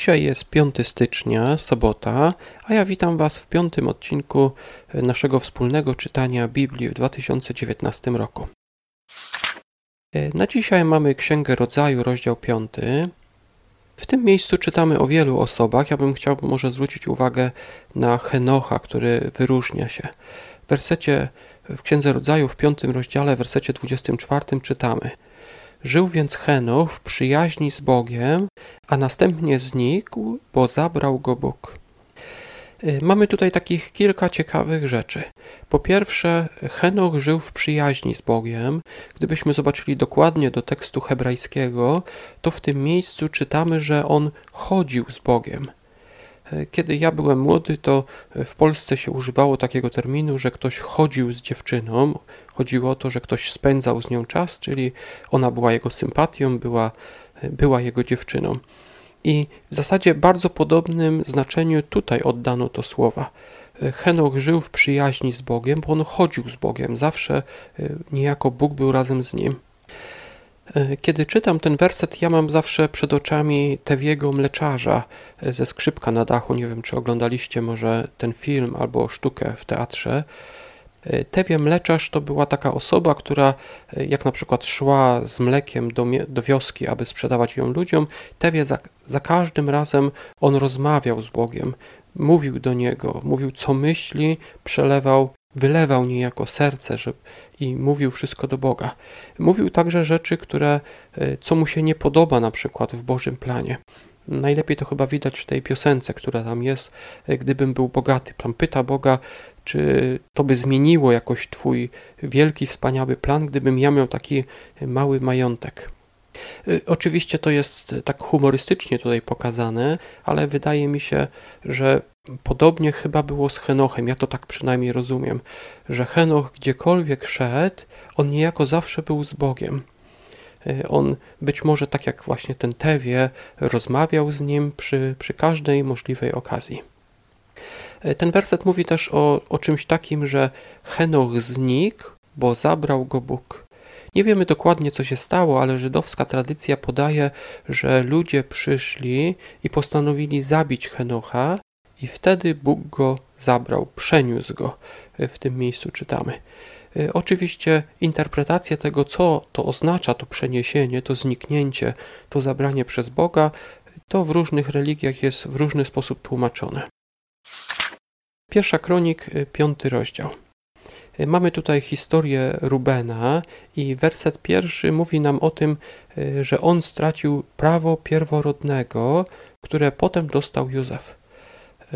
Dzisiaj jest 5 stycznia, sobota, a ja witam Was w piątym odcinku naszego wspólnego czytania Biblii w 2019 roku. Na dzisiaj mamy Księgę Rodzaju, rozdział 5. W tym miejscu czytamy o wielu osobach. Ja bym chciał może zwrócić uwagę na Henocha, który wyróżnia się. W wersecie w Księdze Rodzaju w piątym rozdziale, w wersecie 24 czytamy – Żył więc Henoch w przyjaźni z Bogiem, a następnie znikł, bo zabrał go Bóg. Y, mamy tutaj takich kilka ciekawych rzeczy. Po pierwsze, Henoch żył w przyjaźni z Bogiem. Gdybyśmy zobaczyli dokładnie do tekstu hebrajskiego, to w tym miejscu czytamy, że on chodził z Bogiem. Kiedy ja byłem młody, to w Polsce się używało takiego terminu, że ktoś chodził z dziewczyną. Chodziło o to, że ktoś spędzał z nią czas, czyli ona była jego sympatią, była, była jego dziewczyną. I w zasadzie bardzo podobnym znaczeniu tutaj oddano to słowa. Henoch żył w przyjaźni z Bogiem, bo on chodził z Bogiem. Zawsze niejako Bóg był razem z nim. E, kiedy czytam ten werset, ja mam zawsze przed oczami Tewiego mleczarza e, ze skrzypka na dachu. Nie wiem, czy oglądaliście może ten film albo sztukę w teatrze. E, Tewie mleczarz to była taka osoba, która jak na przykład szła z mlekiem do, do wioski, aby sprzedawać ją ludziom, Tewie za, za każdym razem on rozmawiał z Bogiem, mówił do Niego, mówił co myśli, przelewał wylewał niejako serce i mówił wszystko do Boga. Mówił także rzeczy, które, e, co mu się nie podoba na przykład w Bożym planie. Najlepiej to chyba widać w tej piosence, która tam jest, e, gdybym był bogaty. Tam pyta Boga, czy to by zmieniło jakoś Twój wielki, wspaniały plan, gdybym ja miał taki mały majątek. E, oczywiście to jest tak humorystycznie tutaj pokazane, ale wydaje mi się, że Podobnie chyba było z Henochem, ja to tak przynajmniej rozumiem, że Henoch gdziekolwiek szedł, on niejako zawsze był z Bogiem. Y, on być może tak jak właśnie ten Tewie rozmawiał z nim przy, przy każdej możliwej okazji. Y, ten werset mówi też o, o czymś takim, że Henoch znikł, bo zabrał go Bóg. Nie wiemy dokładnie, co się stało, ale żydowska tradycja podaje, że ludzie przyszli i postanowili zabić Henocha, i wtedy Bóg go zabrał, przeniósł go. E, w tym miejscu czytamy. E, oczywiście interpretacja tego, co to oznacza, to przeniesienie, to zniknięcie, to zabranie przez Boga, to w różnych religiach jest w różny sposób tłumaczone. Pierwsza kronik, e, piąty rozdział. Mamy tutaj historię Rubena i werset pierwszy mówi nam o tym, że on stracił prawo pierworodnego, które potem dostał Józef.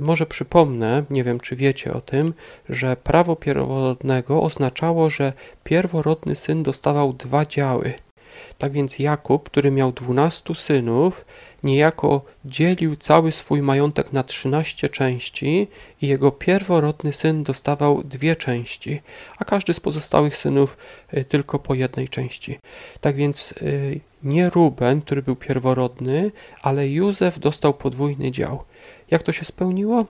Może przypomnę, nie wiem czy wiecie o tym, że prawo pierworodnego oznaczało, że pierworodny syn dostawał dwa działy. Tak więc Jakub, który miał dwunastu synów, niejako dzielił cały swój majątek na trzynaście części i jego pierworodny syn dostawał dwie części, a każdy z pozostałych synów y, tylko po jednej części. Tak więc y, nie Ruben, który był pierworodny, ale Józef dostał podwójny dział. Jak to się spełniło?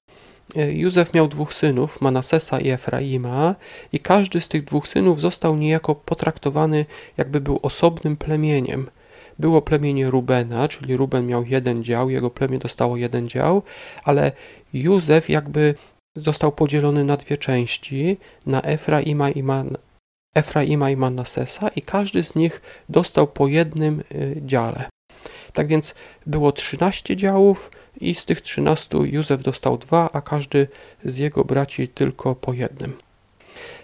E, Józef miał dwóch synów, Manasesa i Efraima, i każdy z tych dwóch synów został niejako potraktowany, jakby był osobnym plemieniem. Było plemienie Rubena, czyli Ruben miał jeden dział, jego plemię dostało jeden dział, ale Józef jakby został podzielony na dwie części, na Efraima i, Man Efraima i Manasesa, i każdy z nich dostał po jednym e, dziale. Tak więc było 13 działów i z tych 13 Józef dostał dwa, a każdy z jego braci tylko po jednym.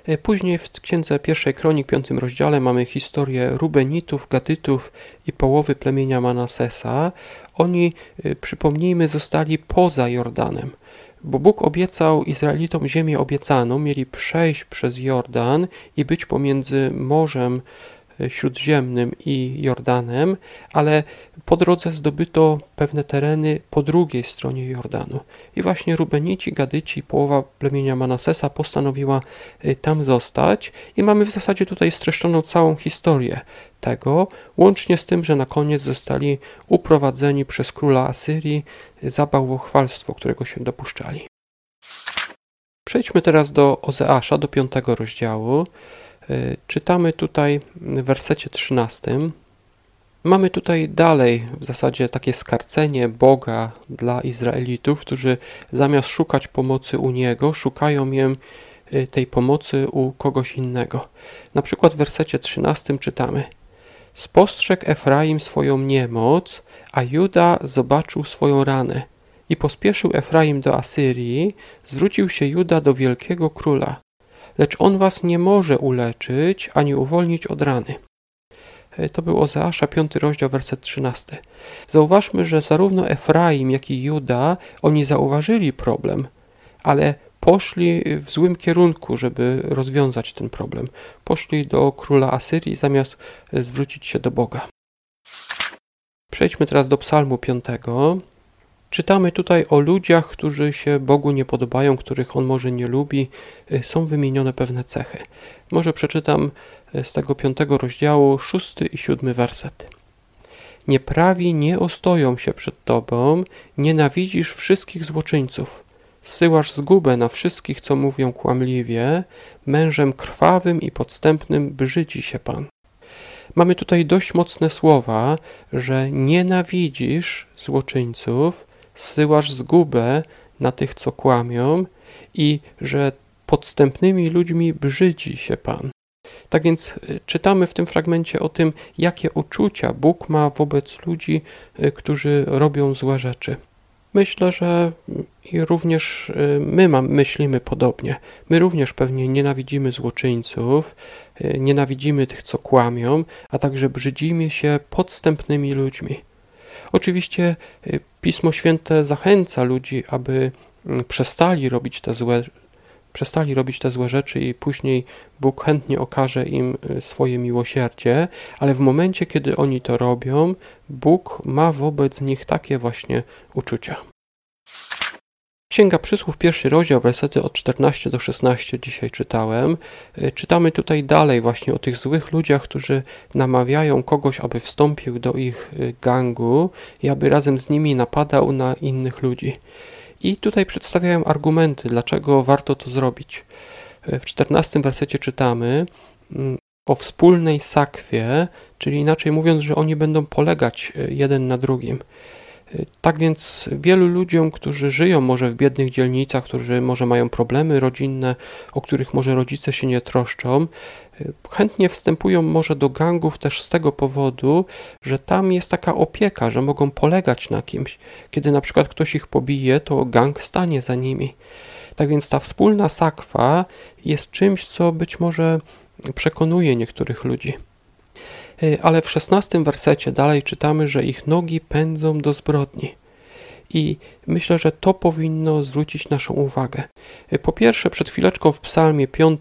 E, później w księdze pierwszej kronik, piątym rozdziale mamy historię Rubenitów, Gadytów i połowy plemienia Manasesa. Oni, e, przypomnijmy, zostali poza Jordanem, bo Bóg obiecał Izraelitom ziemię obiecaną, mieli przejść przez Jordan i być pomiędzy morzem Śródziemnym i Jordanem, ale po drodze zdobyto pewne tereny po drugiej stronie Jordanu. I właśnie Rubenici, Gadyci, połowa plemienia Manasesa postanowiła y, tam zostać i mamy w zasadzie tutaj streszczoną całą historię tego, łącznie z tym, że na koniec zostali uprowadzeni przez króla Asyrii za bałwochwalstwo, którego się dopuszczali. Przejdźmy teraz do Ozeasza, do piątego rozdziału. Y, czytamy tutaj w wersecie 13. Mamy tutaj dalej w zasadzie takie skarcenie Boga dla Izraelitów, którzy zamiast szukać pomocy u Niego, szukają jem y, tej pomocy u kogoś innego. Na przykład w wersecie 13 czytamy: Spostrzegł Efraim swoją niemoc, a Juda zobaczył swoją ranę. I pospieszył Efraim do Asyrii, zwrócił się Juda do wielkiego króla. Lecz on was nie może uleczyć ani uwolnić od rany. E, to był Ozeasza, 5 rozdział, werset 13. Zauważmy, że zarówno Efraim, jak i Juda, oni zauważyli problem, ale poszli w złym kierunku, żeby rozwiązać ten problem. Poszli do króla Asyrii zamiast zwrócić się do Boga. Przejdźmy teraz do Psalmu 5. Czytamy tutaj o ludziach, którzy się Bogu nie podobają, których On może nie lubi. Y, są wymienione pewne cechy. Może przeczytam y, z tego piątego rozdziału szósty i siódmy werset. Nieprawi nie ostoją się przed Tobą, nienawidzisz wszystkich złoczyńców. Syłasz zgubę na wszystkich, co mówią kłamliwie, mężem krwawym i podstępnym brzydzi się Pan. Mamy tutaj dość mocne słowa, że nienawidzisz złoczyńców, zsyłasz zgubę na tych, co kłamią i że podstępnymi ludźmi brzydzi się Pan. Tak więc y, czytamy w tym fragmencie o tym, jakie uczucia Bóg ma wobec ludzi, y, którzy robią złe rzeczy. Myślę, że również y, my mam, myślimy podobnie. My również pewnie nienawidzimy złoczyńców, nienawidzimy tych, co kłamią, a także brzydzimy się podstępnymi ludźmi. Oczywiście Pismo Święte zachęca ludzi, aby mm, przestali robić te złe przestali robić te złe rzeczy i później Bóg chętnie okaże im y, swoje miłosierdzie, ale w momencie, kiedy oni to robią, Bóg ma wobec nich takie właśnie uczucia. Księga Przysłów, pierwszy rozdział, wersety od 14 do 16 dzisiaj czytałem. Y, czytamy tutaj dalej właśnie o tych złych ludziach, którzy namawiają kogoś, aby wstąpił do ich y, gangu i aby razem z nimi napadał na innych ludzi. I tutaj przedstawiają argumenty, dlaczego warto to zrobić. Y, w 14 wersecie czytamy mm, o wspólnej sakwie, czyli inaczej mówiąc, że oni będą polegać jeden na drugim. Tak więc wielu ludziom, którzy żyją może w biednych dzielnicach, którzy może mają problemy rodzinne, o których może rodzice się nie troszczą, chętnie wstępują może do gangów też z tego powodu, że tam jest taka opieka, że mogą polegać na kimś. Kiedy na przykład ktoś ich pobije, to gang stanie za nimi. Tak więc ta wspólna sakwa jest czymś, co być może przekonuje niektórych ludzi. E, ale w szesnastym wersecie dalej czytamy, że ich nogi pędzą do zbrodni. I myślę, że to powinno zwrócić naszą uwagę. E, po pierwsze, przed chwileczką w Psalmie 5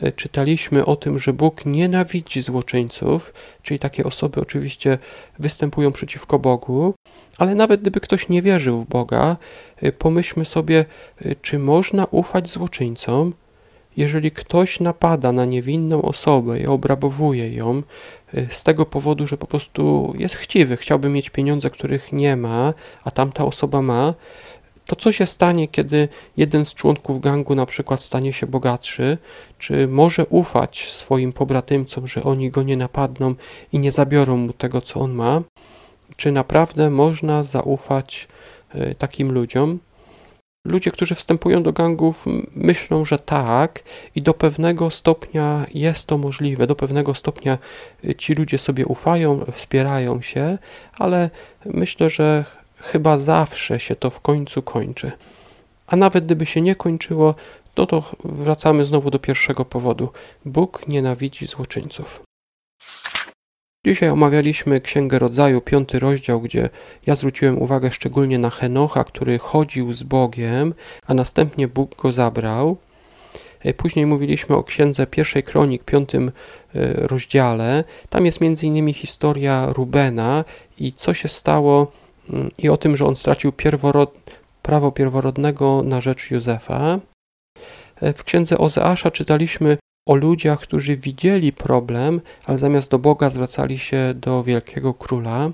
e, czytaliśmy o tym, że Bóg nienawidzi złoczyńców, czyli takie osoby oczywiście występują przeciwko Bogu, ale nawet gdyby ktoś nie wierzył w Boga, pomyślmy sobie, czy można ufać złoczyńcom, jeżeli ktoś napada na niewinną osobę i obrabowuje ją y, z tego powodu, że po prostu jest chciwy, chciałby mieć pieniądze, których nie ma, a tamta osoba ma, to co się stanie, kiedy jeden z członków gangu na przykład stanie się bogatszy? Czy może ufać swoim pobratymcom, że oni go nie napadną i nie zabiorą mu tego, co on ma? Czy naprawdę można zaufać y, takim ludziom? Ludzie, którzy wstępują do gangów, myślą, że tak, i do pewnego stopnia jest to możliwe. Do pewnego stopnia y, ci ludzie sobie ufają, wspierają się, ale myślę, że chyba zawsze się to w końcu kończy. A nawet gdyby się nie kończyło, no to wracamy znowu do pierwszego powodu. Bóg nienawidzi złoczyńców. Dzisiaj omawialiśmy Księgę Rodzaju, piąty rozdział, gdzie ja zwróciłem uwagę szczególnie na Henocha, który chodził z Bogiem, a następnie Bóg go zabrał. E, później mówiliśmy o Księdze Pierwszej Kronik, piątym e, rozdziale. Tam jest innymi historia Rubena i co się stało mm, i o tym, że on stracił pierworod, prawo pierworodnego na rzecz Józefa. E, w księdze Ozeasza czytaliśmy o ludziach, którzy widzieli problem, ale zamiast do Boga zwracali się do wielkiego króla.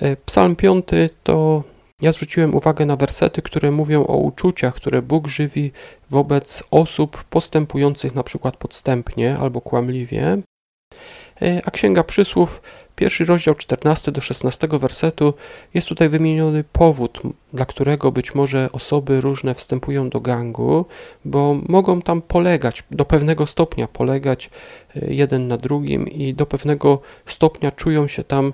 E, Psalm 5 to ja zwróciłem uwagę na wersety, które mówią o uczuciach, które Bóg żywi wobec osób postępujących na przykład podstępnie albo kłamliwie. E, a Księga Przysłów Pierwszy rozdział 14 do 16 wersetu jest tutaj wymieniony powód, dla którego być może osoby różne wstępują do gangu, bo mogą tam polegać, do pewnego stopnia polegać e, jeden na drugim i do pewnego stopnia czują się tam e,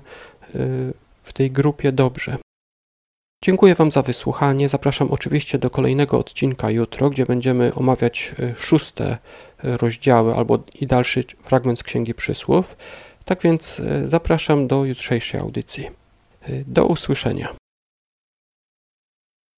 w tej grupie dobrze. Dziękuję Wam za wysłuchanie. Zapraszam oczywiście do kolejnego odcinka jutro, gdzie będziemy omawiać e, szóste rozdziały albo i dalszy fragment z Księgi Przysłów. Tak więc e, zapraszam do jutrzejszej audycji. E, do usłyszenia.